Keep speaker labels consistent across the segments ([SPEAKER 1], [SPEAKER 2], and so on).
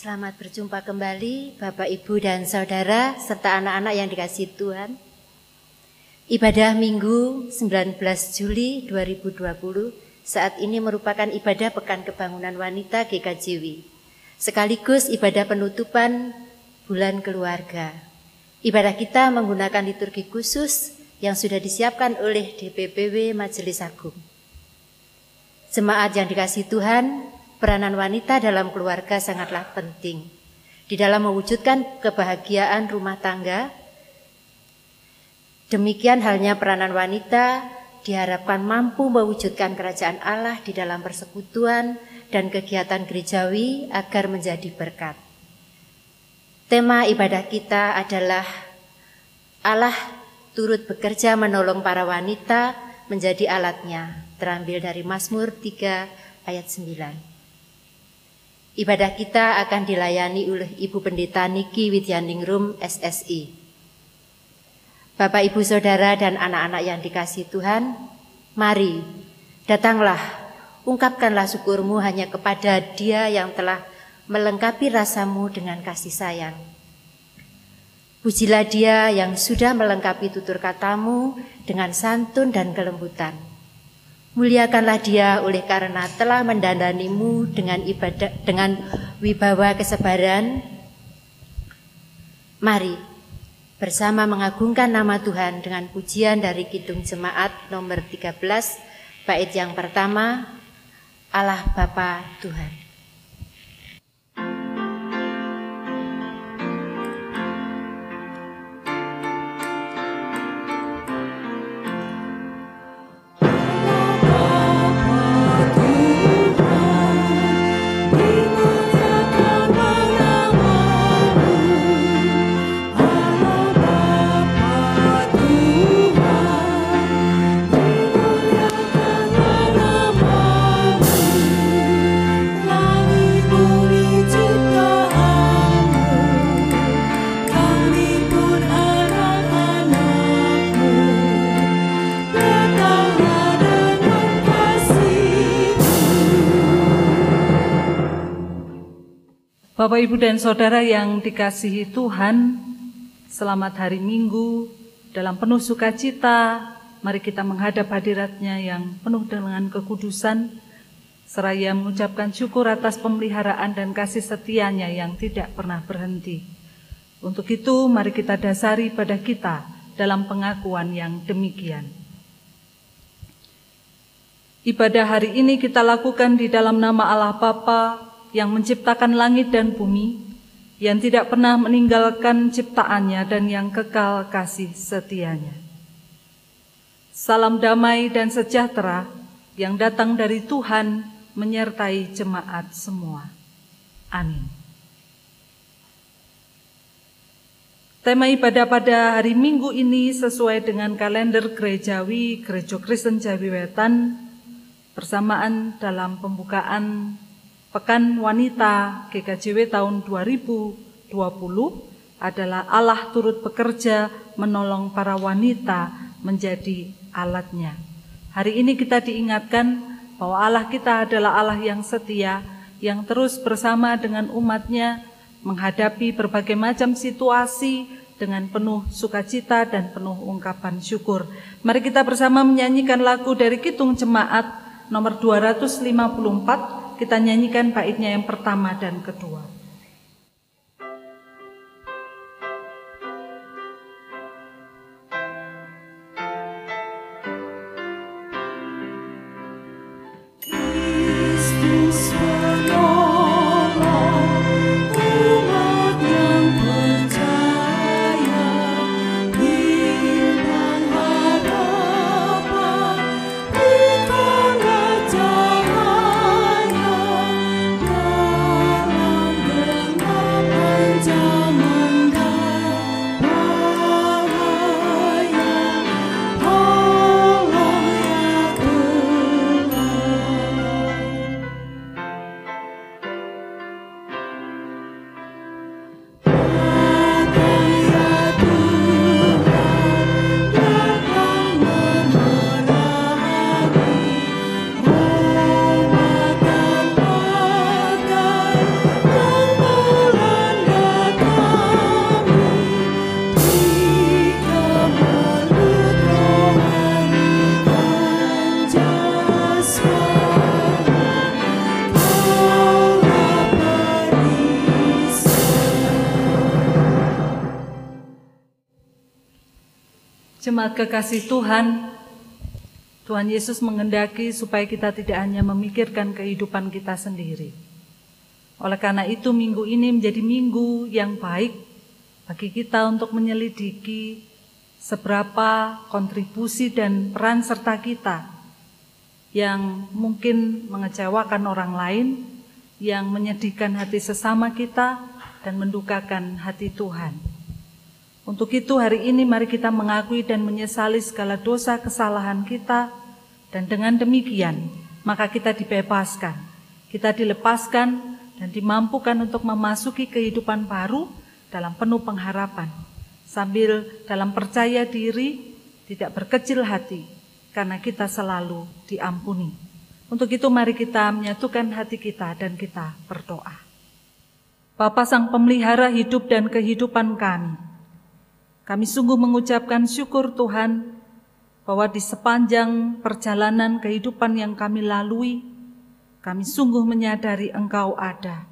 [SPEAKER 1] Selamat berjumpa kembali Bapak, Ibu, dan Saudara serta anak-anak yang dikasih Tuhan. Ibadah Minggu 19 Juli 2020 saat ini merupakan ibadah Pekan Kebangunan Wanita GKJW. Sekaligus ibadah penutupan bulan keluarga. Ibadah kita menggunakan liturgi khusus yang sudah disiapkan oleh DPPW Majelis Agung. Jemaat yang dikasih Tuhan, peranan wanita dalam keluarga sangatlah penting. Di dalam mewujudkan kebahagiaan rumah tangga, demikian halnya peranan wanita diharapkan mampu mewujudkan kerajaan Allah di dalam persekutuan dan kegiatan gerejawi agar menjadi berkat. Tema ibadah kita adalah Allah turut bekerja menolong para wanita menjadi alatnya, terambil dari Mazmur 3 ayat 9. Ibadah kita akan dilayani oleh Ibu Pendeta Niki Widyaningrum SSI. Bapak, Ibu, Saudara, dan anak-anak yang dikasih Tuhan, mari datanglah, ungkapkanlah syukurmu hanya kepada dia yang telah melengkapi rasamu dengan kasih sayang. Pujilah dia yang sudah melengkapi tutur katamu dengan santun dan kelembutan. Muliakanlah dia oleh karena telah mendandanimu dengan ibadah dengan wibawa kesebaran. Mari bersama mengagungkan nama Tuhan dengan pujian dari Kidung Jemaat nomor 13 bait yang pertama Allah Bapa Tuhan.
[SPEAKER 2] Bapak, Ibu, dan Saudara yang dikasihi Tuhan, selamat hari Minggu dalam penuh sukacita. Mari kita menghadap hadiratnya yang penuh dengan kekudusan, seraya mengucapkan syukur atas pemeliharaan dan kasih setianya yang tidak pernah berhenti. Untuk itu, mari kita dasari pada kita dalam pengakuan yang demikian. Ibadah hari ini kita lakukan di dalam nama Allah Bapa, yang menciptakan langit dan bumi, yang tidak pernah meninggalkan ciptaannya dan yang kekal kasih setianya. Salam damai dan sejahtera yang datang dari Tuhan menyertai jemaat semua. Amin. Tema ibadah pada hari Minggu ini sesuai dengan kalender gerejawi Gereja Kristen Jawiwetan bersamaan dalam pembukaan Pekan Wanita GKJW tahun 2020 adalah Allah turut bekerja menolong para wanita menjadi alatnya. Hari ini kita diingatkan bahwa Allah kita adalah Allah yang setia, yang terus bersama dengan umatnya menghadapi berbagai macam situasi dengan penuh sukacita dan penuh ungkapan syukur. Mari kita bersama menyanyikan lagu dari Kitung Jemaat nomor 254 kita nyanyikan baitnya yang pertama dan kedua. Kekasih Tuhan, Tuhan Yesus mengendaki supaya kita tidak hanya memikirkan kehidupan kita sendiri. Oleh karena itu minggu ini menjadi minggu yang baik bagi kita untuk menyelidiki seberapa kontribusi dan peran serta kita yang mungkin mengecewakan orang lain, yang menyedihkan hati sesama kita dan mendukakan hati Tuhan. Untuk itu hari ini mari kita mengakui dan menyesali segala dosa kesalahan kita dan dengan demikian maka kita dibebaskan, kita dilepaskan dan dimampukan untuk memasuki kehidupan baru dalam penuh pengharapan sambil dalam percaya diri tidak berkecil hati karena kita selalu diampuni. Untuk itu mari kita menyatukan hati kita dan kita berdoa. Bapa Sang Pemelihara hidup dan kehidupan kami, kami sungguh mengucapkan syukur Tuhan bahwa di sepanjang perjalanan kehidupan yang kami lalui, kami sungguh menyadari Engkau ada.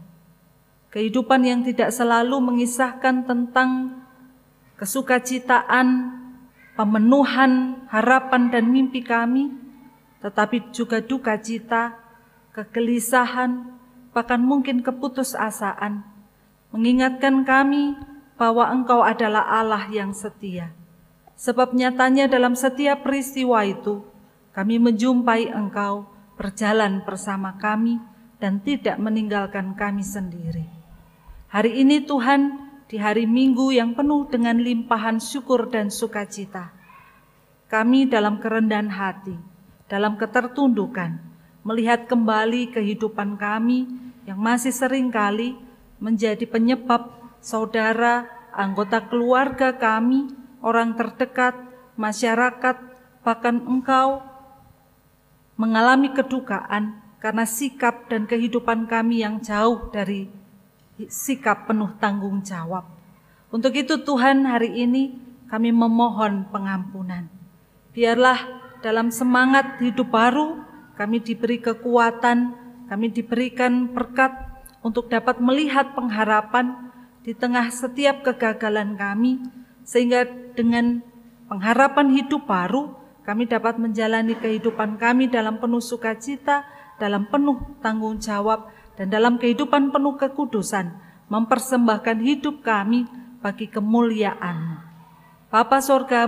[SPEAKER 2] Kehidupan yang tidak selalu mengisahkan tentang kesukacitaan, pemenuhan harapan dan mimpi kami, tetapi juga duka cita, kegelisahan, bahkan mungkin keputusasaan, mengingatkan kami bahwa Engkau adalah Allah yang setia. Sebab nyatanya dalam setiap peristiwa itu, kami menjumpai Engkau berjalan bersama kami dan tidak meninggalkan kami sendiri. Hari ini Tuhan, di hari Minggu yang penuh dengan limpahan syukur dan sukacita, kami dalam kerendahan hati, dalam ketertundukan, melihat kembali kehidupan kami yang masih sering kali menjadi penyebab saudara, anggota keluarga kami, orang terdekat, masyarakat, bahkan engkau mengalami kedukaan karena sikap dan kehidupan kami yang jauh dari sikap penuh tanggung jawab. Untuk itu Tuhan hari ini kami memohon pengampunan. Biarlah dalam semangat hidup baru kami diberi kekuatan, kami diberikan berkat untuk dapat melihat pengharapan di tengah setiap kegagalan kami, sehingga dengan pengharapan hidup baru, kami dapat menjalani kehidupan kami dalam penuh sukacita, dalam penuh tanggung jawab, dan dalam kehidupan penuh kekudusan, mempersembahkan hidup kami bagi kemuliaan. Bapa sorga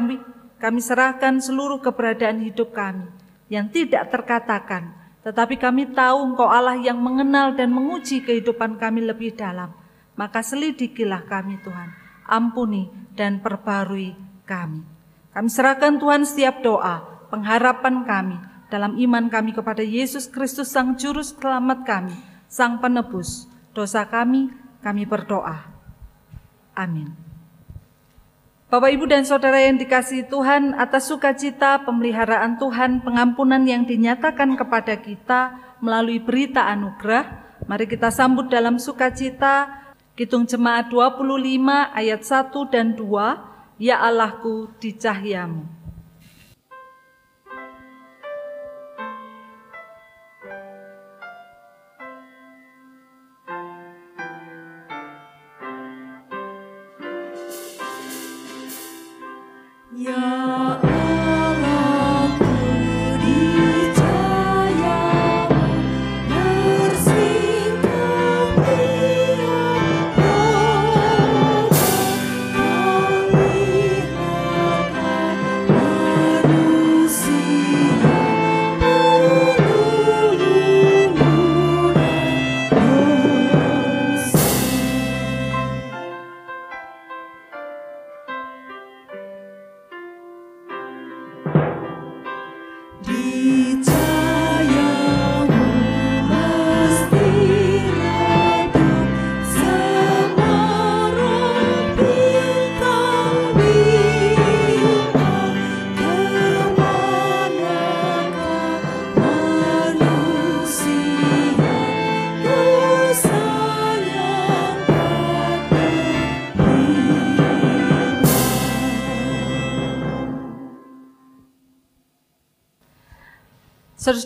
[SPEAKER 2] kami serahkan seluruh keberadaan hidup kami yang tidak terkatakan, tetapi kami tahu Engkau Allah yang mengenal dan menguji kehidupan kami lebih dalam maka selidikilah kami Tuhan. Ampuni dan perbarui kami. Kami serahkan Tuhan setiap doa, pengharapan kami, dalam iman kami kepada Yesus Kristus Sang Juru Selamat kami, Sang Penebus. Dosa kami, kami berdoa. Amin. Bapak, Ibu, dan Saudara yang dikasihi Tuhan, atas sukacita pemeliharaan Tuhan, pengampunan yang dinyatakan kepada kita melalui berita anugerah, mari kita sambut dalam sukacita Kitung Jemaat 25 ayat 1 dan 2, Ya Allahku di cahyamu.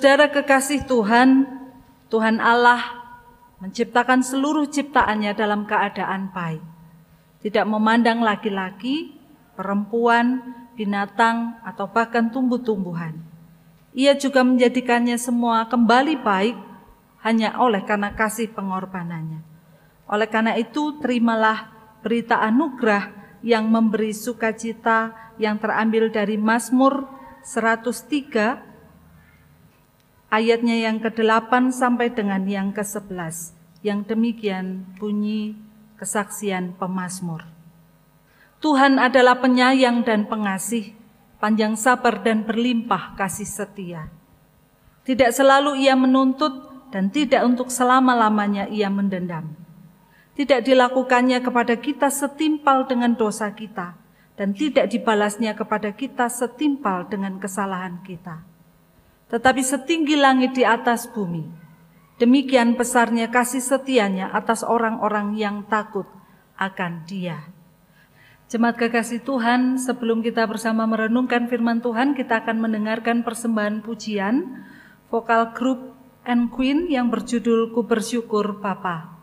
[SPEAKER 2] Saudara kekasih Tuhan, Tuhan Allah menciptakan seluruh ciptaannya dalam keadaan baik. Tidak memandang laki-laki,
[SPEAKER 3] perempuan, binatang, atau bahkan tumbuh-tumbuhan. Ia juga menjadikannya semua kembali baik hanya oleh karena kasih pengorbanannya. Oleh karena itu, terimalah berita anugerah yang memberi sukacita yang terambil dari Mazmur 103 ayatnya yang ke-8 sampai dengan yang ke-11. Yang demikian bunyi kesaksian pemazmur. Tuhan adalah penyayang dan pengasih, panjang sabar dan berlimpah kasih setia. Tidak selalu ia menuntut dan tidak untuk selama-lamanya ia mendendam. Tidak dilakukannya kepada kita setimpal dengan dosa kita dan tidak dibalasnya kepada kita setimpal dengan kesalahan kita. Tetapi setinggi langit di atas bumi, demikian besarnya kasih setianya atas orang-orang yang takut akan dia. Jemaat kekasih Tuhan, sebelum kita bersama merenungkan firman Tuhan, kita akan mendengarkan persembahan pujian vokal grup and Queen yang berjudul Ku Bersyukur Bapa.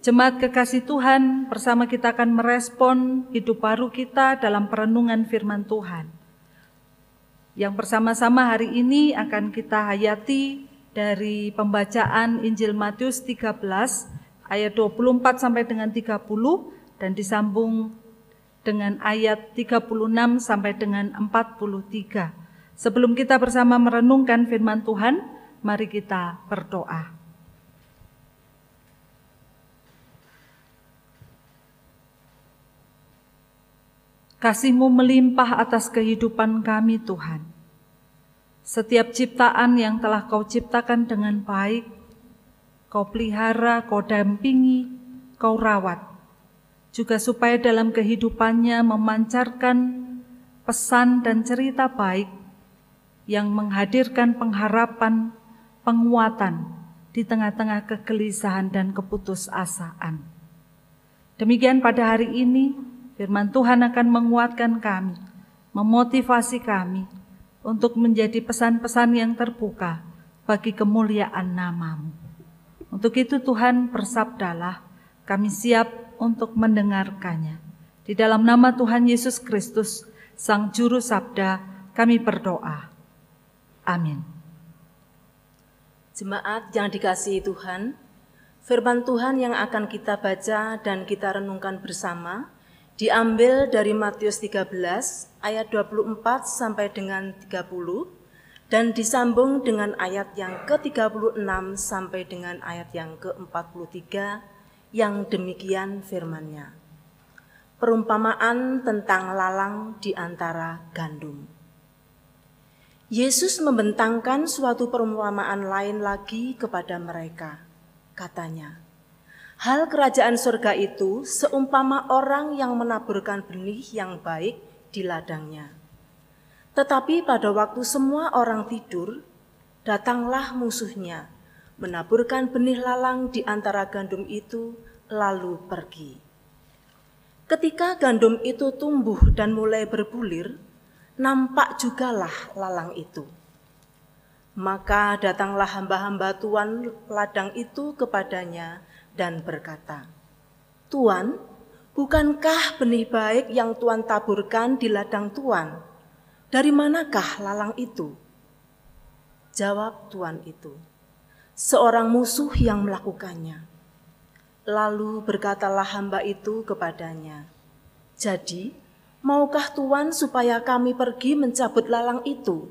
[SPEAKER 2] Jemaat kekasih Tuhan, bersama kita akan merespon hidup baru kita dalam perenungan firman Tuhan. Yang bersama-sama hari ini akan kita hayati dari pembacaan Injil Matius 13 ayat 24 sampai dengan 30 dan disambung dengan ayat 36 sampai dengan 43. Sebelum kita bersama merenungkan firman Tuhan, mari kita berdoa. Kasih-Mu melimpah atas kehidupan kami Tuhan. Setiap ciptaan yang telah Kau ciptakan dengan baik, Kau pelihara, Kau dampingi, Kau rawat. Juga supaya dalam kehidupannya memancarkan pesan dan cerita baik yang menghadirkan pengharapan, penguatan di tengah-tengah kegelisahan dan keputusasaan. Demikian pada hari ini, Firman Tuhan akan menguatkan kami, memotivasi kami untuk menjadi pesan-pesan yang terbuka bagi kemuliaan namamu. Untuk itu Tuhan bersabdalah, kami siap untuk mendengarkannya. Di dalam nama Tuhan Yesus Kristus, Sang Juru Sabda, kami berdoa. Amin.
[SPEAKER 4] Jemaat yang dikasihi Tuhan, firman Tuhan yang akan kita baca dan kita renungkan bersama diambil dari Matius 13 ayat 24 sampai dengan 30 dan disambung dengan ayat yang ke-36 sampai dengan ayat yang ke-43 yang demikian firmannya. Perumpamaan tentang lalang di antara gandum. Yesus membentangkan suatu perumpamaan lain lagi kepada mereka. Katanya, Hal kerajaan surga itu seumpama orang yang menaburkan benih yang baik di ladangnya. Tetapi pada waktu semua orang tidur, datanglah musuhnya, menaburkan benih lalang di antara gandum itu, lalu pergi. Ketika gandum itu tumbuh dan mulai berbulir, nampak jugalah lalang itu. Maka datanglah hamba-hamba Tuan ladang itu kepadanya dan berkata, Tuan, bukankah benih baik yang Tuan taburkan di ladang Tuan? Dari manakah lalang itu? Jawab Tuan itu, seorang musuh yang melakukannya. Lalu berkatalah hamba itu kepadanya, Jadi, maukah Tuan supaya kami pergi mencabut lalang itu?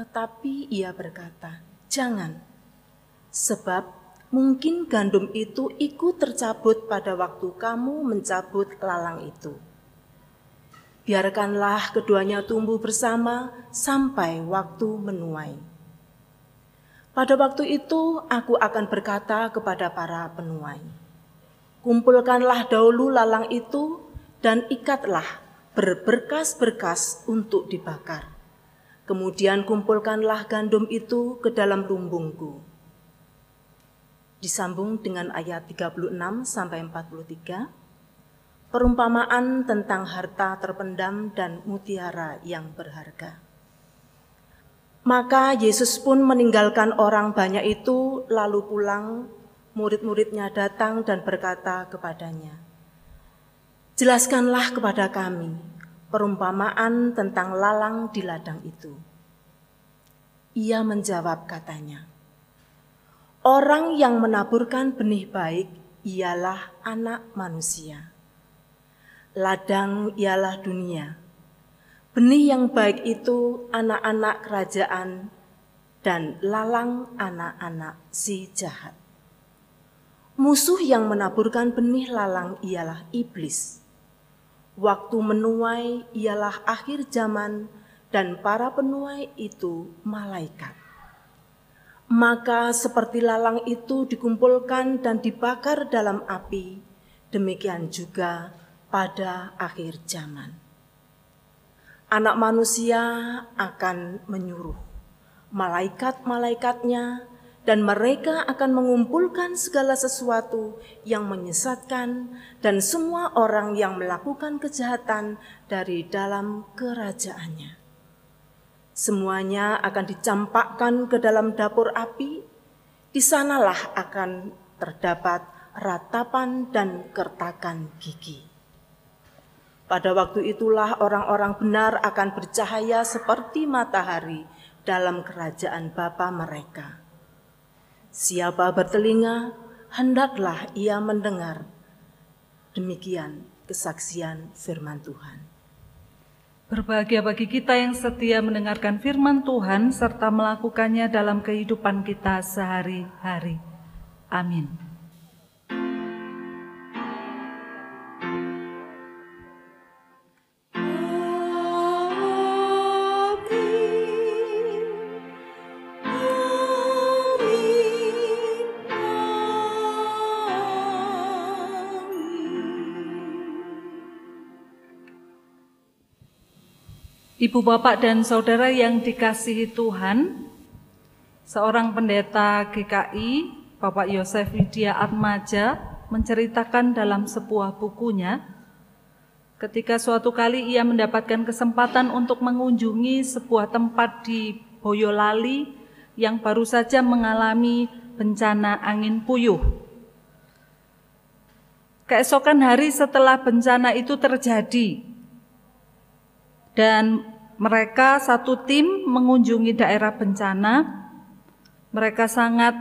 [SPEAKER 4] Tetapi ia berkata, Jangan, sebab mungkin gandum itu ikut tercabut pada waktu kamu mencabut lalang itu. Biarkanlah keduanya tumbuh bersama sampai waktu menuai. Pada waktu itu aku akan berkata kepada para penuai, Kumpulkanlah dahulu lalang itu dan ikatlah berberkas-berkas untuk dibakar. Kemudian kumpulkanlah gandum itu ke dalam lumbungku disambung dengan ayat 36 sampai 43. perumpamaan tentang harta terpendam dan mutiara yang berharga. Maka Yesus pun meninggalkan orang banyak itu, lalu pulang. Murid-muridnya datang dan berkata kepadanya, "Jelaskanlah kepada kami perumpamaan tentang lalang di ladang itu." Ia menjawab, katanya, "Orang yang menaburkan benih baik ialah Anak Manusia." Ladang ialah dunia. Benih yang baik itu anak-anak kerajaan dan lalang anak-anak si jahat. Musuh yang menaburkan benih lalang ialah iblis. Waktu menuai ialah akhir zaman dan para penuai itu malaikat. Maka seperti lalang itu dikumpulkan dan dibakar dalam api, demikian juga pada akhir zaman. Anak manusia akan menyuruh malaikat-malaikatnya dan mereka akan mengumpulkan segala sesuatu yang menyesatkan dan semua orang yang melakukan kejahatan dari dalam kerajaannya. Semuanya akan dicampakkan ke dalam dapur api, di sanalah akan terdapat ratapan dan kertakan gigi. Pada waktu itulah orang-orang benar akan bercahaya seperti matahari dalam kerajaan Bapa mereka. Siapa bertelinga, hendaklah ia mendengar. Demikian kesaksian firman Tuhan.
[SPEAKER 2] Berbahagia bagi kita yang setia mendengarkan firman Tuhan serta melakukannya dalam kehidupan kita sehari-hari. Amin. Ibu bapak dan saudara yang dikasihi Tuhan, seorang pendeta GKI, Bapak Yosef Widya Atmaja, menceritakan dalam sebuah bukunya, ketika suatu kali ia mendapatkan kesempatan untuk mengunjungi sebuah tempat di Boyolali yang baru saja mengalami bencana angin puyuh. Keesokan hari setelah bencana itu terjadi, dan mereka satu tim mengunjungi daerah bencana. Mereka sangat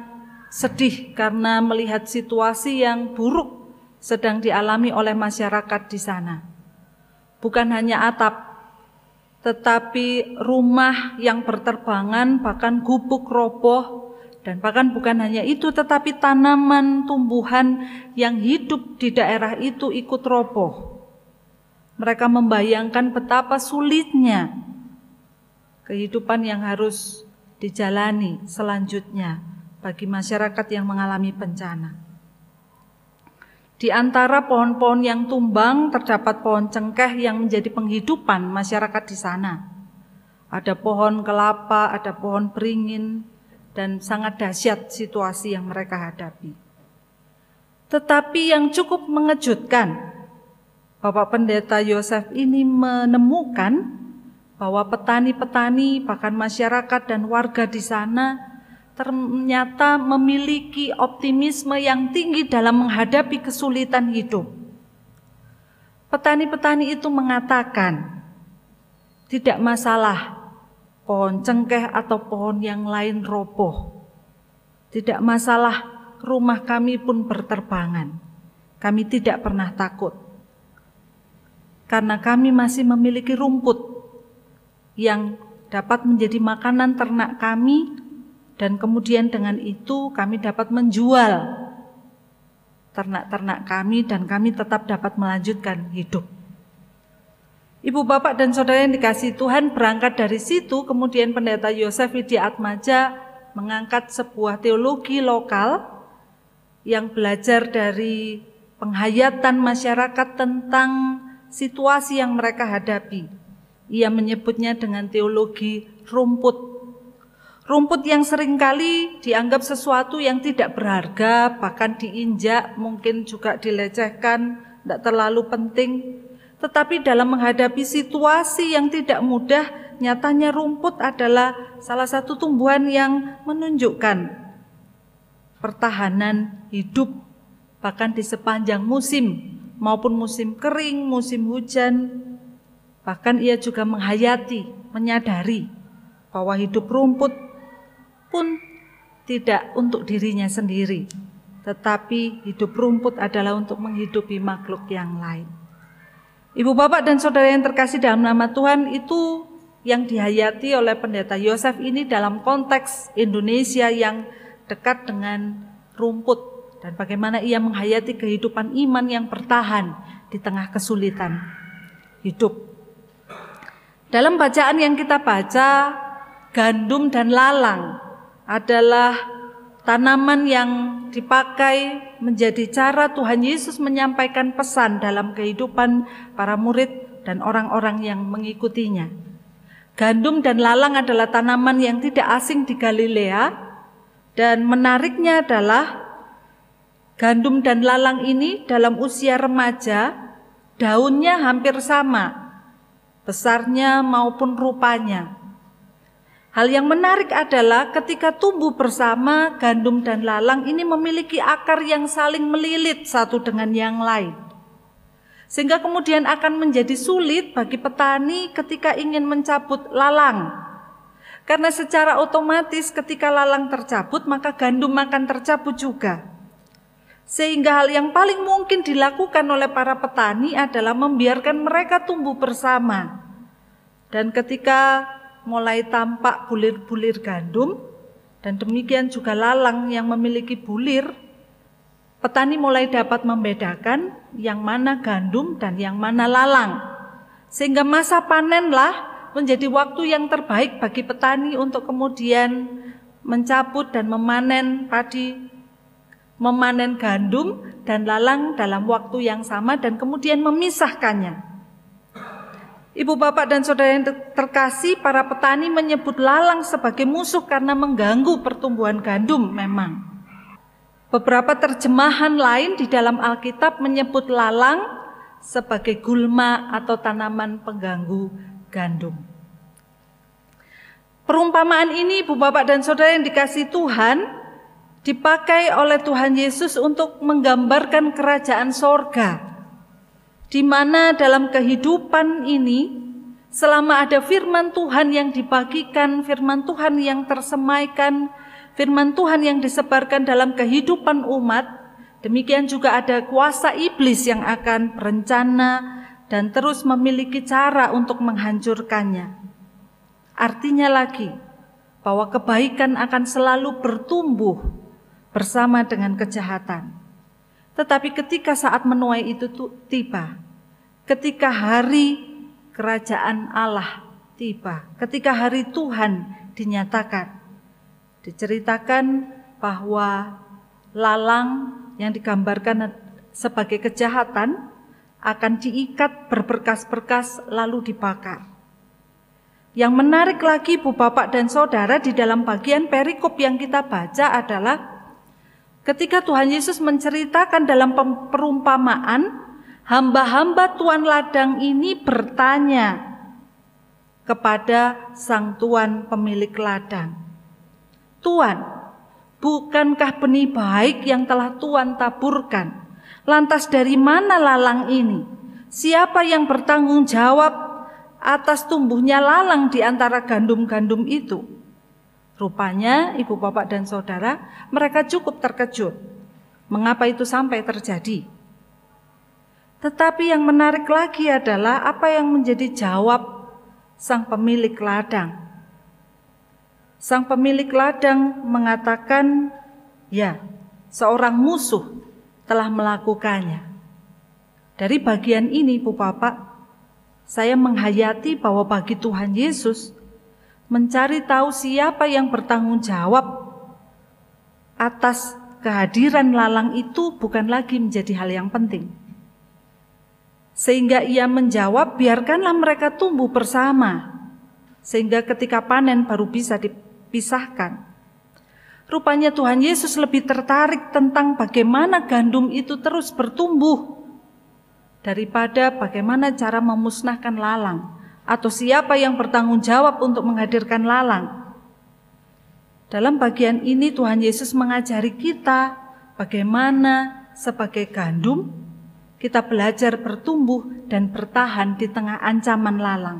[SPEAKER 2] sedih karena melihat situasi yang buruk sedang dialami oleh masyarakat di sana. Bukan hanya atap, tetapi rumah yang berterbangan, bahkan gubuk roboh, dan bahkan bukan hanya itu, tetapi tanaman tumbuhan yang hidup di daerah itu ikut roboh. Mereka membayangkan betapa sulitnya kehidupan yang harus dijalani selanjutnya bagi masyarakat yang mengalami bencana. Di antara pohon-pohon yang tumbang terdapat pohon cengkeh yang menjadi penghidupan masyarakat di sana. Ada pohon kelapa, ada pohon beringin, dan sangat dahsyat situasi yang mereka hadapi. Tetapi yang cukup mengejutkan Bapak Pendeta Yosef ini menemukan bahwa petani-petani bahkan masyarakat dan warga di sana ternyata memiliki optimisme yang tinggi dalam menghadapi kesulitan hidup. Petani-petani itu mengatakan, tidak masalah pohon cengkeh atau pohon yang lain roboh. Tidak masalah rumah kami pun berterbangan. Kami tidak pernah takut karena kami masih memiliki rumput yang dapat menjadi makanan ternak kami dan kemudian dengan itu kami dapat menjual ternak-ternak kami dan kami tetap dapat melanjutkan hidup. Ibu bapak dan saudara yang dikasih Tuhan berangkat dari situ kemudian pendeta Yosef Widya Atmaja mengangkat sebuah teologi lokal yang belajar dari penghayatan masyarakat tentang situasi yang mereka hadapi. Ia menyebutnya dengan teologi rumput. Rumput yang sering kali dianggap sesuatu yang tidak berharga, bahkan diinjak, mungkin juga dilecehkan, tidak terlalu penting. Tetapi dalam menghadapi situasi yang tidak mudah, nyatanya rumput adalah salah satu tumbuhan yang menunjukkan pertahanan hidup bahkan di sepanjang musim maupun musim kering, musim hujan. Bahkan ia juga menghayati, menyadari bahwa hidup rumput pun tidak untuk dirinya sendiri, tetapi hidup rumput adalah untuk menghidupi makhluk yang lain. Ibu bapak dan saudara yang terkasih dalam nama Tuhan itu yang dihayati oleh pendeta Yosef ini dalam konteks Indonesia yang dekat dengan rumput dan bagaimana ia menghayati kehidupan iman yang bertahan di tengah kesulitan hidup. Dalam bacaan yang kita baca, gandum dan lalang adalah tanaman yang dipakai menjadi cara Tuhan Yesus menyampaikan pesan dalam kehidupan para murid dan orang-orang yang mengikutinya. Gandum dan lalang adalah tanaman yang tidak asing di Galilea dan menariknya adalah gandum dan lalang ini dalam usia remaja daunnya hampir sama besarnya maupun rupanya. Hal yang menarik adalah ketika tumbuh bersama, gandum dan lalang ini memiliki akar yang saling melilit satu dengan yang lain. Sehingga kemudian akan menjadi sulit bagi petani ketika ingin mencabut lalang. Karena secara otomatis ketika lalang tercabut, maka gandum akan tercabut juga. Sehingga hal yang paling mungkin dilakukan oleh para petani adalah membiarkan mereka tumbuh bersama. Dan ketika mulai tampak bulir-bulir gandum dan demikian juga lalang yang memiliki bulir, petani mulai dapat membedakan yang mana gandum dan yang mana lalang. Sehingga masa panenlah menjadi waktu yang terbaik bagi petani untuk kemudian mencabut dan memanen padi, memanen gandum dan lalang dalam waktu yang sama dan kemudian memisahkannya. Ibu bapak dan saudara yang terkasih, para petani menyebut lalang sebagai musuh karena mengganggu pertumbuhan gandum memang. Beberapa terjemahan lain di dalam Alkitab menyebut lalang sebagai gulma atau tanaman pengganggu gandum. Perumpamaan ini ibu bapak dan saudara yang dikasih Tuhan dipakai oleh Tuhan Yesus untuk menggambarkan kerajaan sorga di mana dalam kehidupan ini selama ada firman Tuhan yang dibagikan, firman Tuhan yang tersemaikan, firman Tuhan yang disebarkan dalam kehidupan umat, demikian juga ada kuasa iblis yang akan berencana dan terus memiliki cara untuk menghancurkannya. Artinya lagi bahwa kebaikan akan selalu bertumbuh bersama dengan kejahatan. Tetapi ketika saat menuai itu tiba, ketika hari kerajaan Allah tiba, ketika hari Tuhan dinyatakan, diceritakan bahwa lalang yang digambarkan sebagai kejahatan akan diikat berberkas-berkas lalu dibakar. Yang menarik lagi Bu Bapak dan Saudara di dalam bagian perikop yang kita baca adalah Ketika Tuhan Yesus menceritakan dalam perumpamaan, hamba-hamba Tuan ladang ini bertanya kepada sang tuan pemilik ladang. Tuan, bukankah benih baik yang telah Tuan taburkan? Lantas dari mana lalang ini? Siapa yang bertanggung jawab atas tumbuhnya lalang di antara gandum-gandum itu? Rupanya ibu bapak dan saudara mereka cukup terkejut. Mengapa itu sampai terjadi? Tetapi yang menarik lagi adalah apa yang menjadi jawab sang pemilik ladang. Sang pemilik ladang mengatakan, "Ya, seorang musuh telah melakukannya." Dari bagian ini, Bu Bapak, saya menghayati bahwa bagi Tuhan Yesus, mencari tahu siapa yang bertanggung jawab atas kehadiran lalang itu bukan lagi menjadi hal yang penting. Sehingga ia menjawab, biarkanlah mereka tumbuh bersama. Sehingga ketika panen baru bisa dipisahkan. Rupanya Tuhan Yesus lebih tertarik tentang bagaimana gandum itu terus bertumbuh. daripada bagaimana cara memusnahkan lalang atau siapa yang bertanggung jawab untuk menghadirkan lalang. Dalam bagian ini Tuhan Yesus mengajari kita bagaimana sebagai gandum kita belajar bertumbuh dan bertahan di tengah ancaman lalang.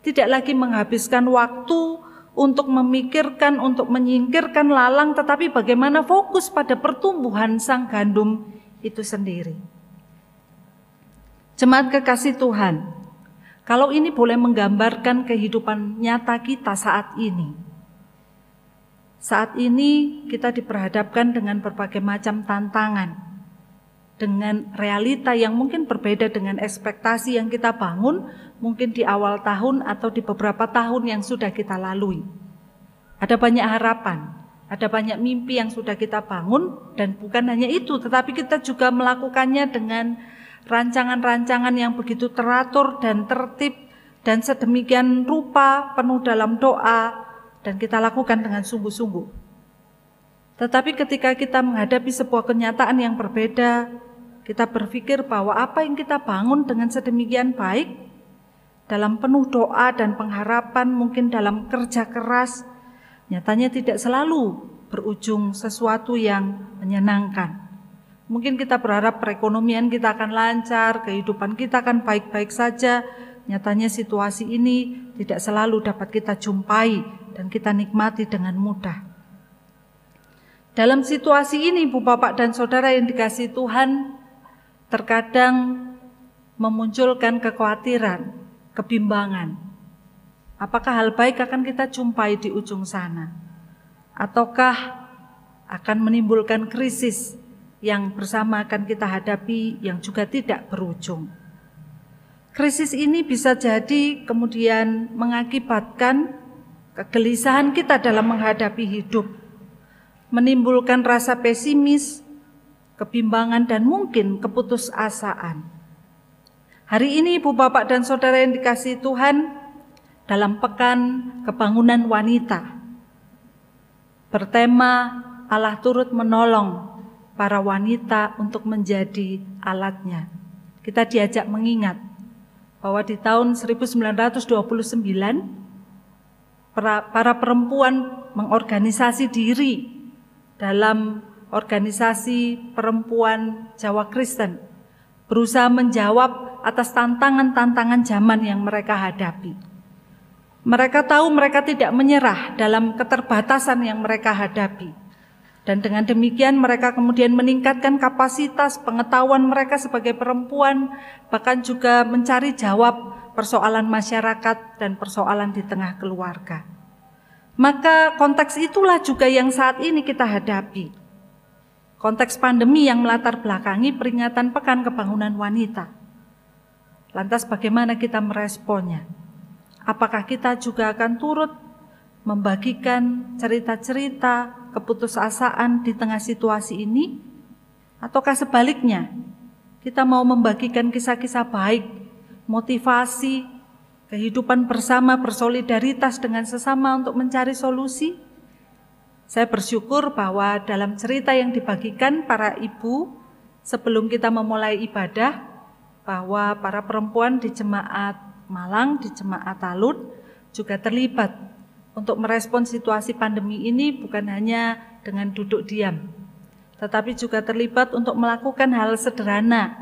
[SPEAKER 2] Tidak lagi menghabiskan waktu untuk memikirkan, untuk menyingkirkan lalang, tetapi bagaimana fokus pada pertumbuhan sang gandum itu sendiri. Jemaat kekasih Tuhan, kalau ini boleh menggambarkan kehidupan nyata kita saat ini. Saat ini kita diperhadapkan dengan berbagai macam tantangan, dengan realita yang mungkin berbeda dengan ekspektasi yang kita bangun, mungkin di awal tahun atau di beberapa tahun yang sudah kita lalui. Ada banyak harapan, ada banyak mimpi yang sudah kita bangun, dan bukan hanya itu, tetapi kita juga melakukannya dengan rancangan-rancangan yang begitu teratur dan tertib dan sedemikian rupa penuh dalam doa dan kita lakukan dengan sungguh-sungguh. Tetapi ketika kita menghadapi sebuah kenyataan yang berbeda, kita berpikir bahwa apa yang kita bangun dengan sedemikian baik dalam penuh doa dan pengharapan, mungkin dalam kerja keras, nyatanya tidak selalu berujung sesuatu yang menyenangkan. Mungkin kita berharap perekonomian kita akan lancar, kehidupan kita akan baik-baik saja. Nyatanya situasi ini tidak selalu dapat kita jumpai dan kita nikmati dengan mudah. Dalam situasi ini, Bu Bapak dan Saudara yang dikasih Tuhan, terkadang memunculkan kekhawatiran, kebimbangan. Apakah hal baik akan kita jumpai di ujung sana? Ataukah akan menimbulkan krisis yang bersama akan kita hadapi yang juga tidak berujung. Krisis ini bisa jadi kemudian mengakibatkan kegelisahan kita dalam menghadapi hidup, menimbulkan rasa pesimis, kebimbangan dan mungkin keputusasaan. Hari ini Ibu Bapak dan Saudara yang dikasih Tuhan dalam pekan kebangunan wanita bertema Allah turut menolong para wanita untuk menjadi alatnya. Kita diajak mengingat bahwa di tahun 1929 para, perempuan mengorganisasi diri dalam organisasi perempuan Jawa Kristen berusaha menjawab atas tantangan-tantangan zaman yang mereka hadapi. Mereka tahu mereka tidak menyerah dalam keterbatasan yang mereka hadapi dan dengan demikian mereka kemudian meningkatkan kapasitas pengetahuan mereka sebagai perempuan, bahkan juga mencari jawab persoalan masyarakat dan persoalan di tengah keluarga. Maka konteks itulah juga yang saat ini kita hadapi. Konteks pandemi yang melatar belakangi peringatan Pekan Kebangunan Wanita. Lantas bagaimana kita meresponnya? Apakah kita juga akan turut membagikan cerita-cerita keputusasaan di tengah situasi ini? Ataukah sebaliknya, kita mau membagikan kisah-kisah baik, motivasi, kehidupan bersama, bersolidaritas dengan sesama untuk mencari solusi? Saya bersyukur bahwa dalam cerita yang dibagikan para ibu sebelum kita memulai ibadah, bahwa para perempuan di jemaat Malang, di jemaat Talut juga terlibat untuk merespon situasi pandemi ini bukan hanya dengan duduk diam, tetapi juga terlibat untuk melakukan hal sederhana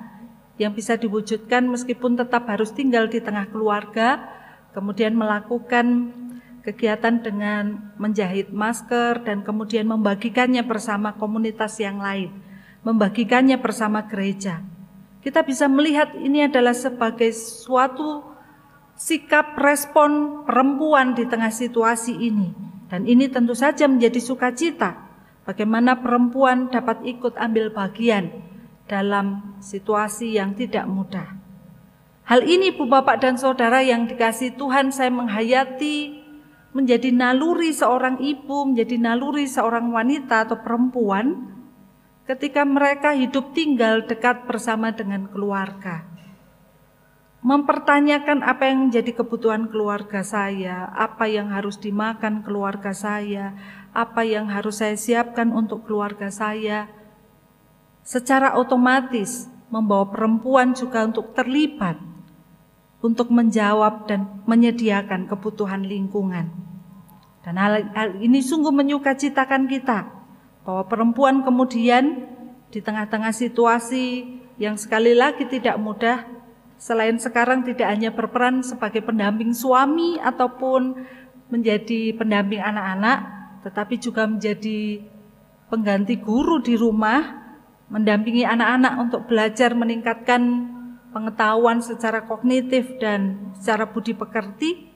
[SPEAKER 2] yang bisa diwujudkan meskipun tetap harus tinggal di tengah keluarga, kemudian melakukan kegiatan dengan menjahit masker dan kemudian membagikannya bersama komunitas yang lain, membagikannya bersama gereja. Kita bisa melihat ini adalah sebagai suatu sikap respon perempuan di tengah situasi ini. Dan ini tentu saja menjadi sukacita bagaimana perempuan dapat ikut ambil bagian dalam situasi yang tidak mudah. Hal ini Bu Bapak dan Saudara yang dikasih Tuhan saya menghayati menjadi naluri seorang ibu, menjadi naluri seorang wanita atau perempuan ketika mereka hidup tinggal dekat bersama dengan keluarga mempertanyakan apa yang menjadi kebutuhan keluarga saya, apa yang harus dimakan keluarga saya, apa yang harus saya siapkan untuk keluarga saya. Secara otomatis membawa perempuan juga untuk terlibat untuk menjawab dan menyediakan kebutuhan lingkungan. Dan hal, ini sungguh menyukacitakan kita bahwa perempuan kemudian di tengah-tengah situasi yang sekali lagi tidak mudah selain sekarang tidak hanya berperan sebagai pendamping suami ataupun menjadi pendamping anak-anak tetapi juga menjadi pengganti guru di rumah mendampingi anak-anak untuk belajar meningkatkan pengetahuan secara kognitif dan secara budi pekerti,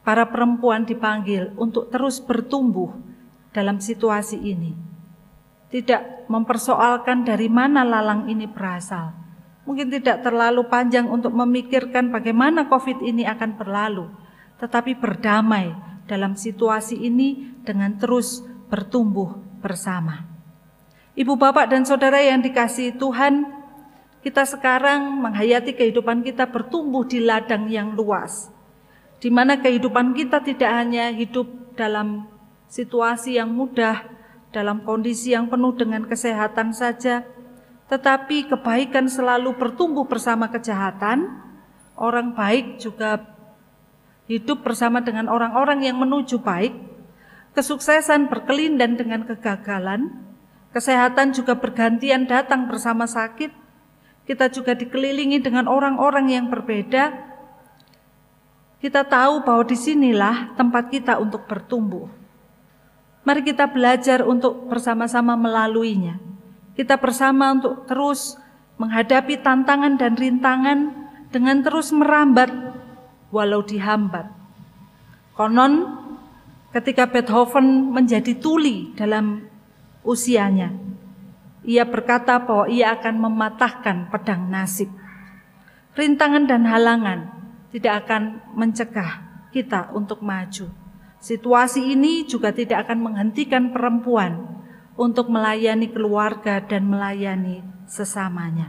[SPEAKER 2] para perempuan dipanggil untuk terus bertumbuh dalam situasi ini. Tidak mempersoalkan dari mana lalang ini berasal. Mungkin tidak terlalu panjang untuk memikirkan bagaimana COVID ini akan berlalu, tetapi berdamai dalam situasi ini dengan terus bertumbuh bersama. Ibu, bapak, dan saudara yang dikasihi Tuhan, kita sekarang menghayati kehidupan kita bertumbuh di ladang yang luas, di mana kehidupan kita tidak hanya hidup dalam situasi yang mudah, dalam kondisi yang penuh dengan kesehatan saja, tetapi kebaikan selalu bertumbuh bersama kejahatan. Orang baik juga hidup bersama dengan orang-orang yang menuju baik. Kesuksesan berkelindan dengan kegagalan, Kesehatan juga bergantian datang bersama sakit. Kita juga dikelilingi dengan orang-orang yang berbeda. Kita tahu bahwa di sinilah tempat kita untuk bertumbuh. Mari kita belajar untuk bersama-sama melaluinya. Kita bersama untuk terus menghadapi tantangan dan rintangan dengan terus merambat walau dihambat. Konon ketika Beethoven menjadi tuli dalam usianya. Ia berkata bahwa ia akan mematahkan pedang nasib. Rintangan dan halangan tidak akan mencegah kita untuk maju. Situasi ini juga tidak akan menghentikan perempuan untuk melayani keluarga dan melayani sesamanya.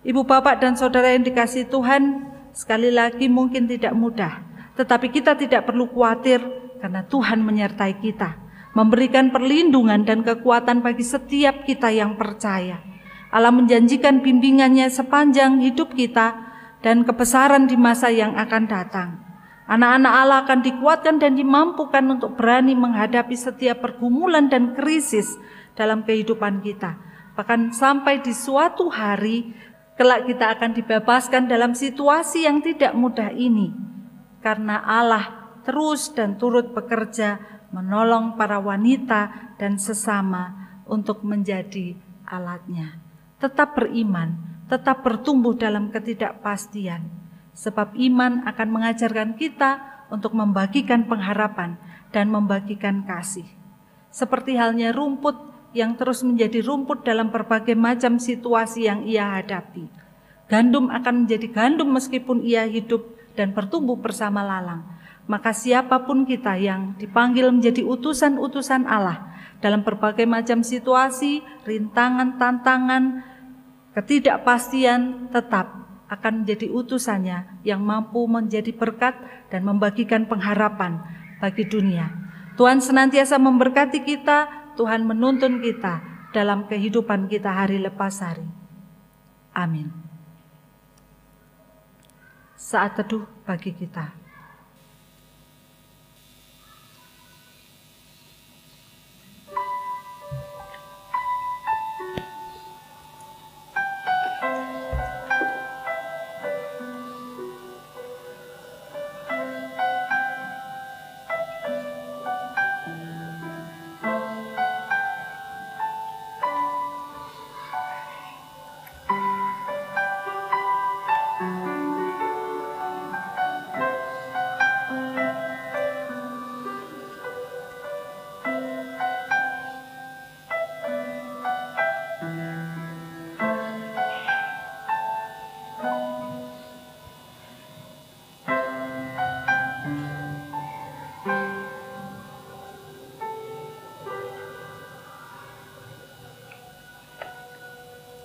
[SPEAKER 2] Ibu, bapak, dan saudara yang dikasih Tuhan, sekali lagi mungkin tidak mudah, tetapi kita tidak perlu khawatir karena Tuhan menyertai kita memberikan perlindungan dan kekuatan bagi setiap kita yang percaya. Allah menjanjikan bimbingannya sepanjang hidup kita dan kebesaran di masa yang akan datang. Anak-anak Allah akan dikuatkan dan dimampukan untuk berani menghadapi setiap pergumulan dan krisis dalam kehidupan kita. Bahkan sampai di suatu hari kelak kita akan dibebaskan dalam situasi yang tidak mudah ini. Karena Allah terus dan turut bekerja menolong para wanita dan sesama untuk menjadi alatnya. Tetap beriman, tetap bertumbuh dalam ketidakpastian, sebab iman akan mengajarkan kita untuk membagikan pengharapan dan membagikan kasih. Seperti halnya rumput yang terus menjadi rumput dalam berbagai macam situasi yang ia hadapi. Gandum akan menjadi gandum meskipun ia hidup dan bertumbuh bersama lalang maka siapa pun kita yang dipanggil menjadi utusan-utusan Allah dalam berbagai macam situasi, rintangan, tantangan, ketidakpastian tetap akan menjadi utusannya yang mampu menjadi berkat dan membagikan pengharapan bagi dunia. Tuhan senantiasa memberkati kita, Tuhan menuntun kita dalam kehidupan kita hari lepas hari. Amin. Saat teduh bagi kita.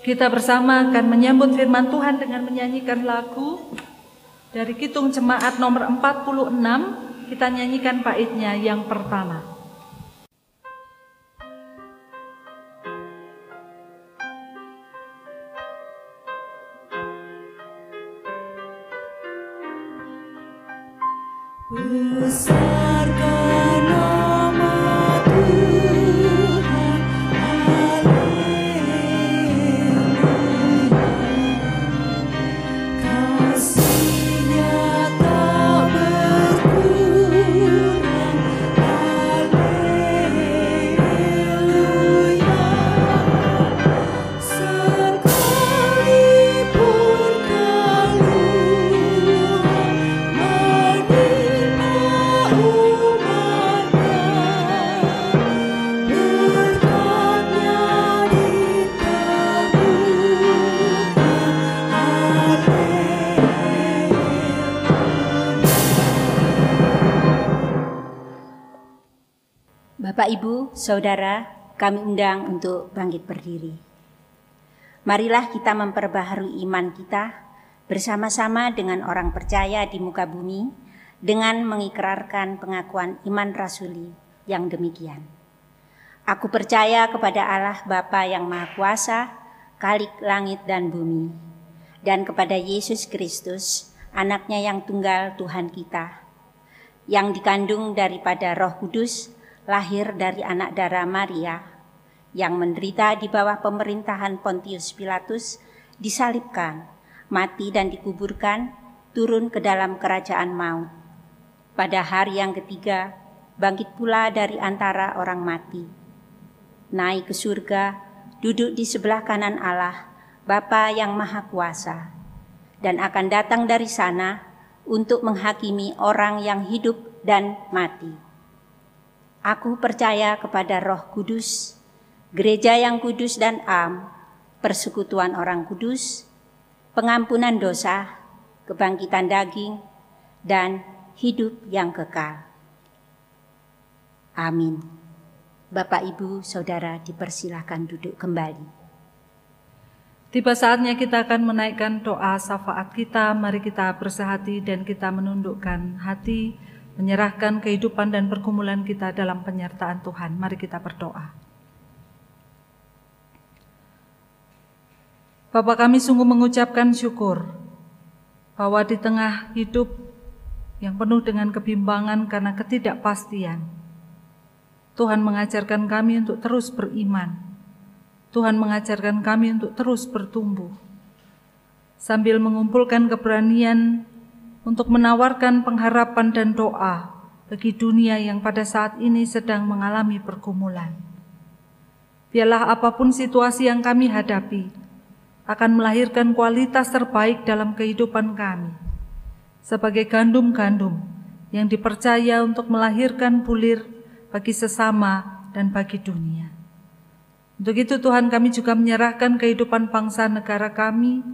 [SPEAKER 2] Kita bersama akan menyambut firman Tuhan dengan menyanyikan lagu dari Kitung Jemaat nomor 46. Kita nyanyikan baitnya yang pertama.
[SPEAKER 5] Saudara, kami undang untuk bangkit berdiri. Marilah kita memperbaharui iman kita bersama-sama dengan orang percaya di muka bumi dengan mengikrarkan pengakuan iman rasuli yang demikian. Aku percaya kepada Allah Bapa yang Maha Kuasa, Kalik langit dan bumi, dan kepada Yesus Kristus, anaknya yang tunggal Tuhan kita, yang dikandung daripada roh kudus, lahir dari anak darah Maria yang menderita di bawah pemerintahan Pontius Pilatus, disalibkan, mati dan dikuburkan, turun ke dalam kerajaan maut. Pada hari yang ketiga, bangkit pula dari antara orang mati. Naik ke surga, duduk di sebelah kanan Allah, Bapa yang Maha Kuasa, dan akan datang dari sana untuk menghakimi orang yang hidup dan mati. Aku percaya kepada Roh Kudus, gereja yang kudus dan am, persekutuan orang kudus, pengampunan dosa, kebangkitan daging, dan hidup yang kekal. Amin. Bapak, Ibu, Saudara dipersilahkan duduk kembali.
[SPEAKER 2] Tiba saatnya kita akan menaikkan doa syafaat kita. Mari kita bersehati dan kita menundukkan hati menyerahkan kehidupan dan pergumulan kita dalam penyertaan Tuhan. Mari kita berdoa. Bapak kami sungguh mengucapkan syukur bahwa di tengah hidup yang penuh dengan kebimbangan karena ketidakpastian, Tuhan mengajarkan kami untuk terus beriman. Tuhan mengajarkan kami untuk terus bertumbuh. Sambil mengumpulkan keberanian untuk menawarkan pengharapan dan doa bagi dunia yang pada saat ini sedang mengalami pergumulan. Biarlah apa pun situasi yang kami hadapi, akan melahirkan kualitas terbaik dalam kehidupan kami. Sebagai gandum-gandum yang dipercaya untuk melahirkan bulir bagi sesama dan bagi dunia. Untuk itu Tuhan kami juga menyerahkan kehidupan bangsa negara kami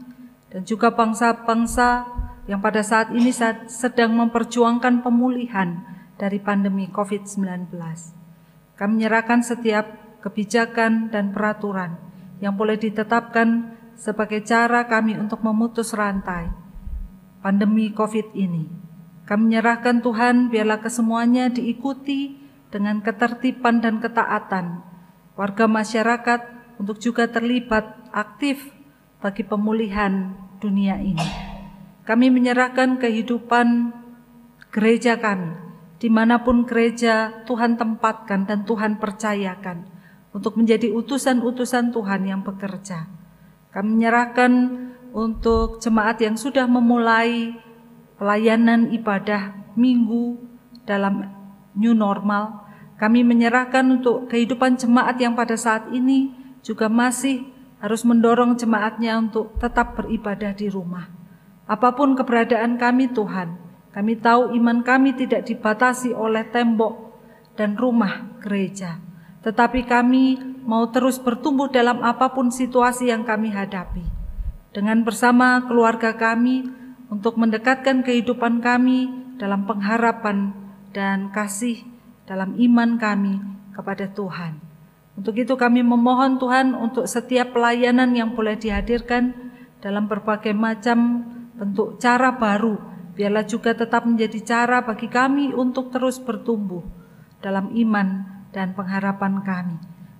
[SPEAKER 2] dan juga bangsa-bangsa yang pada saat ini sedang memperjuangkan pemulihan dari pandemi COVID-19. Kami menyerahkan setiap kebijakan dan peraturan yang boleh ditetapkan sebagai cara kami untuk memutus rantai pandemi COVID ini. Kami menyerahkan Tuhan biarlah kesemuanya diikuti dengan ketertiban dan ketaatan warga masyarakat untuk juga terlibat aktif bagi pemulihan dunia ini. Kami menyerahkan kehidupan gereja kami, di mana pun gereja Tuhan tempatkan dan Tuhan percayakan untuk menjadi utusan-utusan Tuhan yang bekerja. Kami menyerahkan untuk jemaat yang sudah memulai pelayanan ibadah minggu dalam new normal. Kami menyerahkan untuk kehidupan jemaat yang pada saat ini juga masih harus mendorong jemaatnya untuk tetap beribadah di rumah. Apa pun keberadaan kami Tuhan, kami tahu iman kami tidak dibatasi oleh tembok dan rumah gereja. Tetapi kami mau terus bertumbuh dalam apa pun situasi yang kami hadapi. Dengan bersama keluarga kami untuk mendekatkan kehidupan kami dalam pengharapan dan kasih dalam iman kami kepada Tuhan. Untuk itu kami memohon Tuhan untuk setiap pelayanan yang boleh dihadirkan dalam berbagai macam bentuk cara baru, biarlah juga tetap menjadi cara bagi kami untuk terus bertumbuh dalam iman dan pengharapan kami.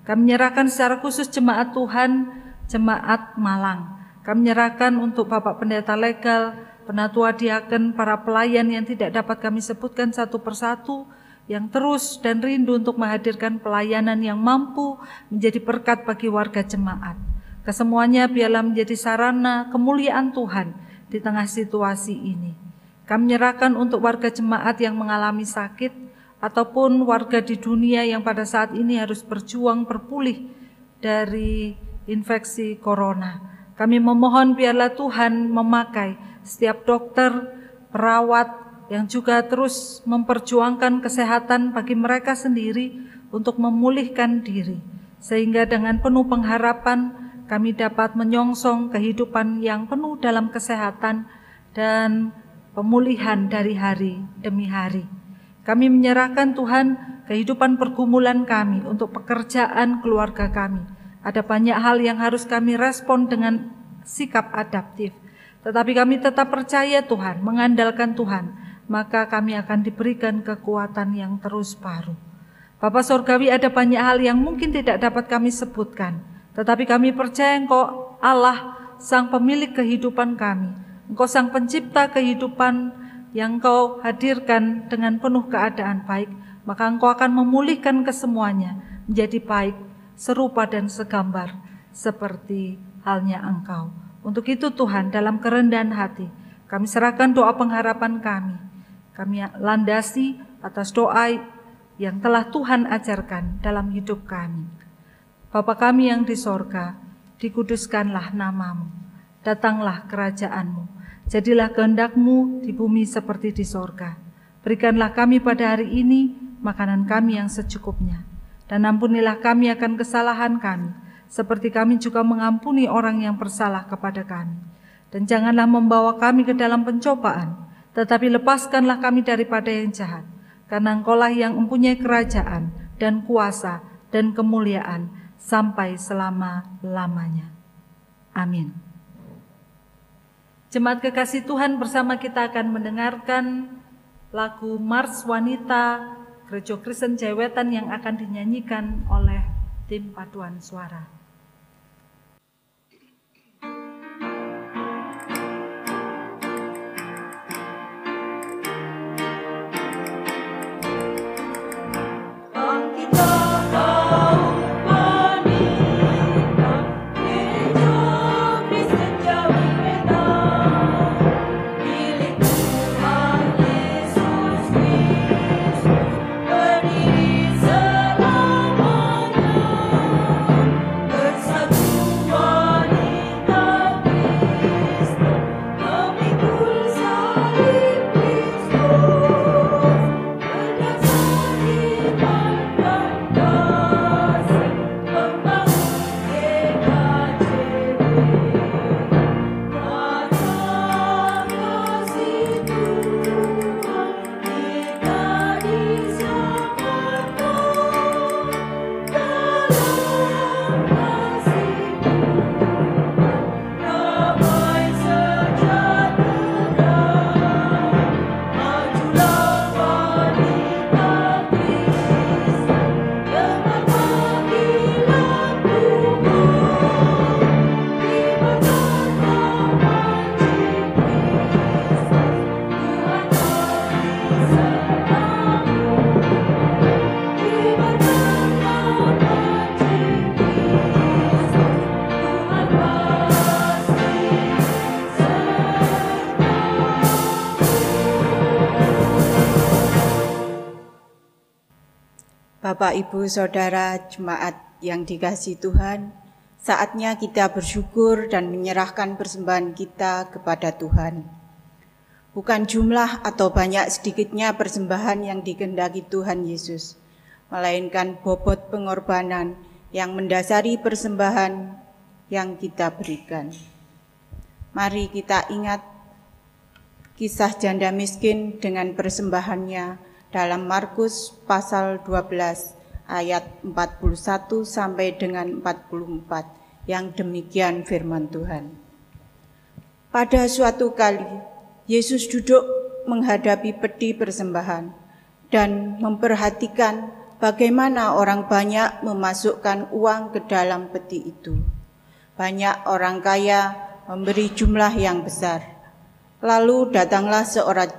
[SPEAKER 2] Kami menyerahkan secara khusus jemaat Tuhan, jemaat Malang. Kami menyerahkan untuk Bapak Pendeta Legal, penatua diaken, para pelayan yang tidak dapat kami sebutkan satu persatu, yang terus dan rindu untuk menghadirkan pelayanan yang mampu menjadi berkat bagi warga jemaat. Kesemuanya biarlah menjadi sarana kemuliaan Tuhan di tengah situasi ini. Kami menyerahkan untuk warga jemaat yang mengalami sakit ataupun warga di dunia yang pada saat ini harus berjuang berpulih dari infeksi corona. Kami memohon biarlah Tuhan memakai setiap dokter, perawat, yang juga terus memperjuangkan kesehatan bagi mereka sendiri untuk memulihkan diri, sehingga dengan penuh pengharapan kami dapat menyongsong kehidupan yang penuh dalam kesehatan dan pemulihan dari hari demi hari. Kami menyerahkan Tuhan kehidupan pergumulan kami untuk pekerjaan keluarga kami. Ada banyak hal yang harus kami respon dengan sikap adaptif. Tetapi kami tetap percaya Tuhan, mengandalkan Tuhan, maka kami akan diberikan kekuatan yang terus baru. Bapak Surgawi ada banyak hal yang mungkin tidak dapat kami sebutkan, tetapi kami percaya Engkau Allah Sang Pemilik kehidupan kami. Engkau Sang Pencipta kehidupan yang Engkau hadirkan dengan penuh keadaan baik, maka Engkau akan memulihkan kesemuanya menjadi baik, serupa dan segambar seperti halnya Engkau. Untuk itu Tuhan dalam kerendahan hati, kami serahkan doa pengharapan kami kami landasi atas doa yang telah Tuhan ajarkan dalam hidup kami. Bapa kami yang di sorga, dikuduskanlah namamu, datanglah kerajaanmu, jadilah kehendakmu di bumi seperti di sorga. Berikanlah kami pada hari ini makanan kami yang secukupnya, dan ampunilah kami akan kesalahan kami, seperti kami juga mengampuni orang yang bersalah kepada kami. Dan janganlah membawa kami ke dalam pencobaan, tetapi lepaskanlah kami daripada yang jahat, karena engkaulah yang mempunyai kerajaan dan kuasa dan kemuliaan sampai selama-lamanya. Amin. Jemaat kekasih Tuhan bersama kita akan mendengarkan lagu Mars Wanita Gereja Kristen Jewetan yang akan dinyanyikan oleh tim paduan suara.
[SPEAKER 6] Bapak, Ibu, Saudara, jemaat yang dikasih Tuhan, saatnya kita bersyukur dan menyerahkan persembahan kita kepada Tuhan. Bukan jumlah atau banyak sedikitnya persembahan yang dikendaki Tuhan Yesus, melainkan bobot pengorbanan yang mendasari persembahan yang kita berikan. Mari kita ingat kisah janda miskin dengan persembahannya dalam Markus pasal 12 ayat 41 sampai dengan 44 yang demikian firman Tuhan. Pada suatu kali Yesus duduk menghadapi peti persembahan dan memperhatikan bagaimana orang banyak memasukkan uang ke dalam peti itu. Banyak orang kaya memberi jumlah yang besar. Lalu datanglah seorang,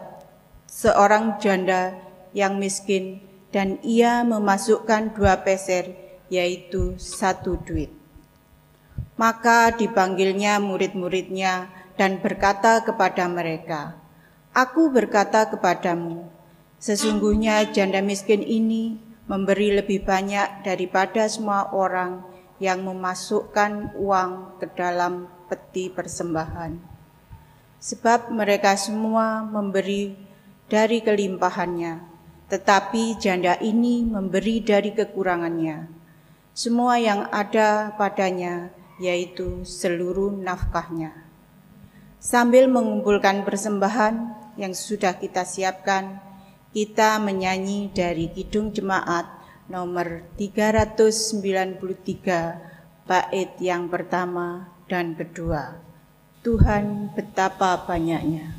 [SPEAKER 6] seorang janda yang miskin dan ia memasukkan dua peser, yaitu satu duit. Maka dipanggilnya murid-muridnya dan berkata kepada mereka, Aku berkata kepadamu, sesungguhnya janda miskin ini memberi lebih banyak daripada semua orang yang memasukkan uang ke dalam peti persembahan. Sebab mereka semua memberi dari kelimpahannya, tetapi janda ini memberi dari kekurangannya. Semua yang ada padanya, yaitu seluruh nafkahnya. Sambil mengumpulkan persembahan yang sudah kita siapkan, kita menyanyi dari Kidung Jemaat nomor 393 bait yang pertama dan kedua. Tuhan betapa banyaknya.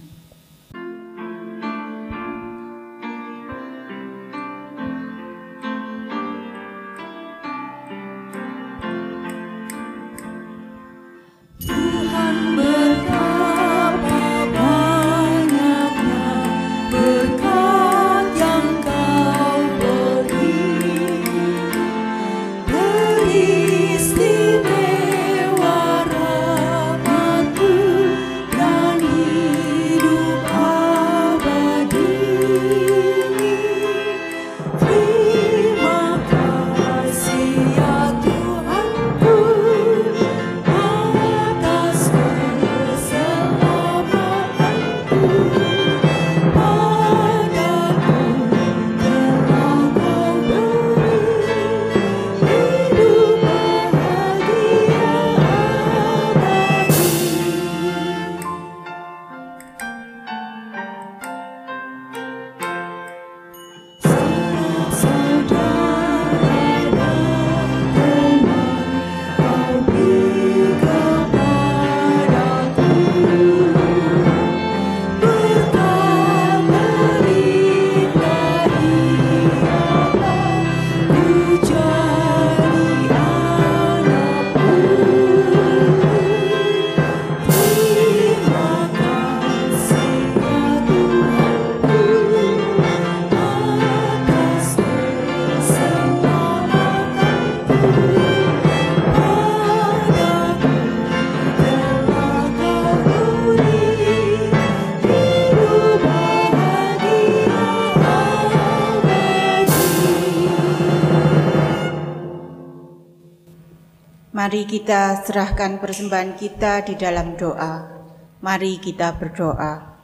[SPEAKER 6] Mari kita serahkan persembahan kita di dalam doa. Mari kita berdoa.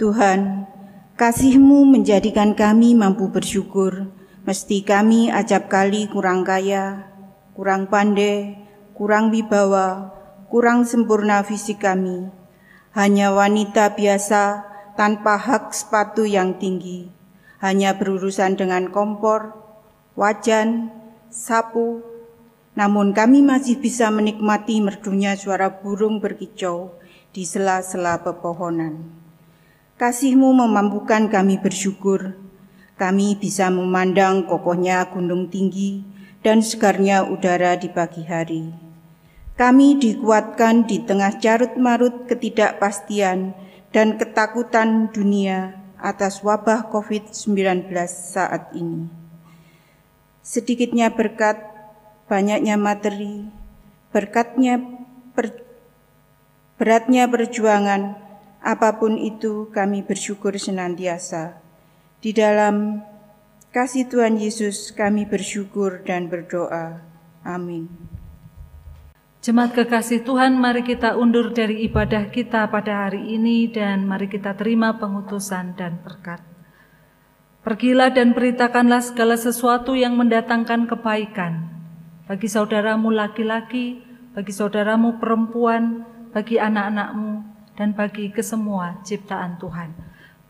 [SPEAKER 6] Tuhan, kasih-Mu menjadikan kami mampu bersyukur, mesti kami acap kali kurang kaya, kurang pandai, kurang wibawa, kurang sempurna fisik kami. Hanya wanita biasa tanpa hak sepatu yang tinggi, hanya berurusan dengan kompor, wajan, sapu, namun kami masih bisa menikmati merdunya suara burung berkicau di sela-sela pepohonan. Kasihmu memampukan kami bersyukur. Kami bisa memandang kokohnya gunung tinggi dan segarnya udara di pagi hari. Kami dikuatkan di tengah carut marut ketidakpastian dan ketakutan dunia atas wabah COVID-19 saat ini. Sedikitnya berkat banyaknya materi, berkatnya per, beratnya perjuangan, apa pun itu kami bersyukur senantiasa. Di dalam kasih Tuhan Yesus kami bersyukur dan berdoa. Amin.
[SPEAKER 2] Jemaat kekasih Tuhan, mari kita undur dari ibadah kita pada hari ini dan mari kita terima pengutusan dan berkat. Pergilah dan beritakanlah segala sesuatu yang mendatangkan kebaikan, bagi saudaramu laki-laki, bagi saudaramu perempuan, bagi anak-anakmu, dan bagi kesemua ciptaan Tuhan.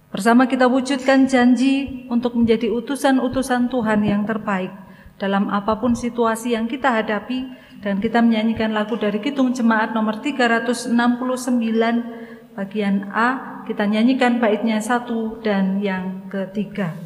[SPEAKER 2] Bersama kita wujudkan janji untuk menjadi utusan-utusan Tuhan yang terbaik dalam apa pun situasi yang kita hadapi dan kita menyanyikan lagu dari Kitung Jemaat nomor 369 bagian A kita nyanyikan baitnya satu dan yang ketiga.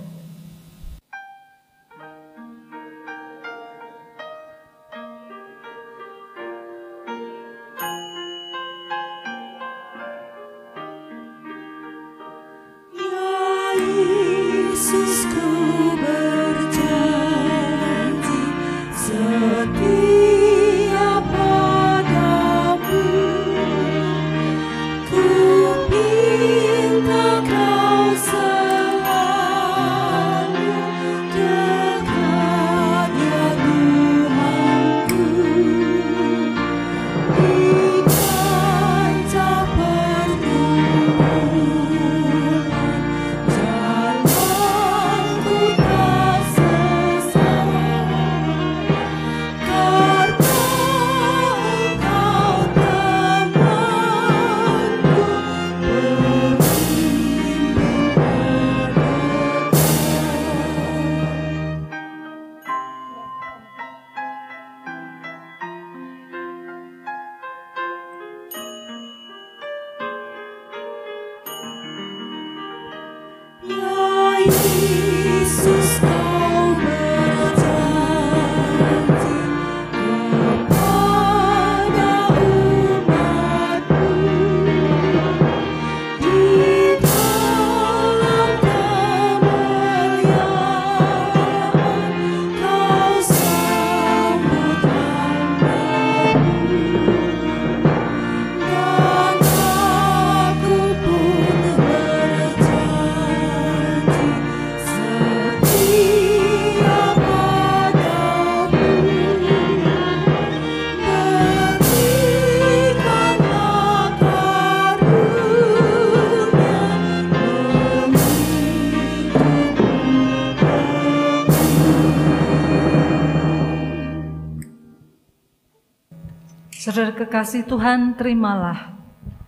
[SPEAKER 2] Saudara kekasih Tuhan, terimalah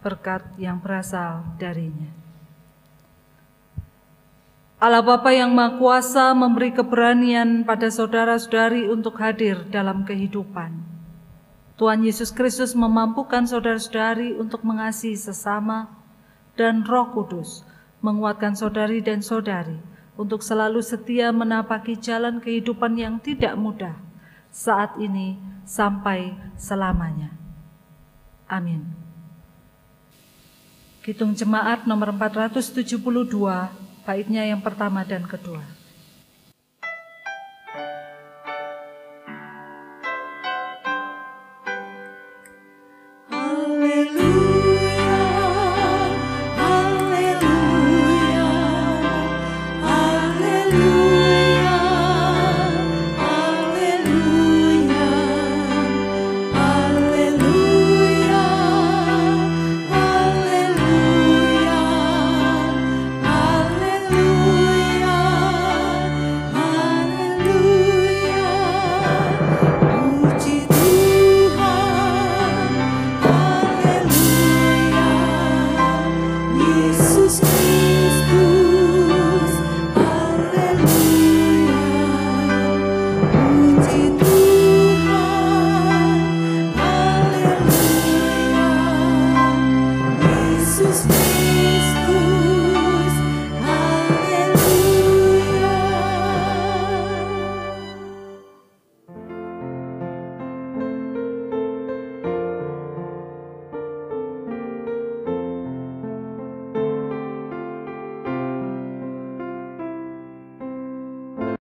[SPEAKER 2] berkat yang berasal darinya. Allah Bapa yang Maha Kuasa memberi keberanian pada saudara-saudari untuk hadir dalam kehidupan. Tuhan Yesus Kristus memampukan saudara-saudari untuk mengasihi sesama dan Roh Kudus menguatkan saudari dan saudari untuk selalu setia menapaki jalan kehidupan yang tidak mudah saat ini sampai selamanya. Amin. Kitung Jemaat nomor 472, baiknya yang pertama dan kedua.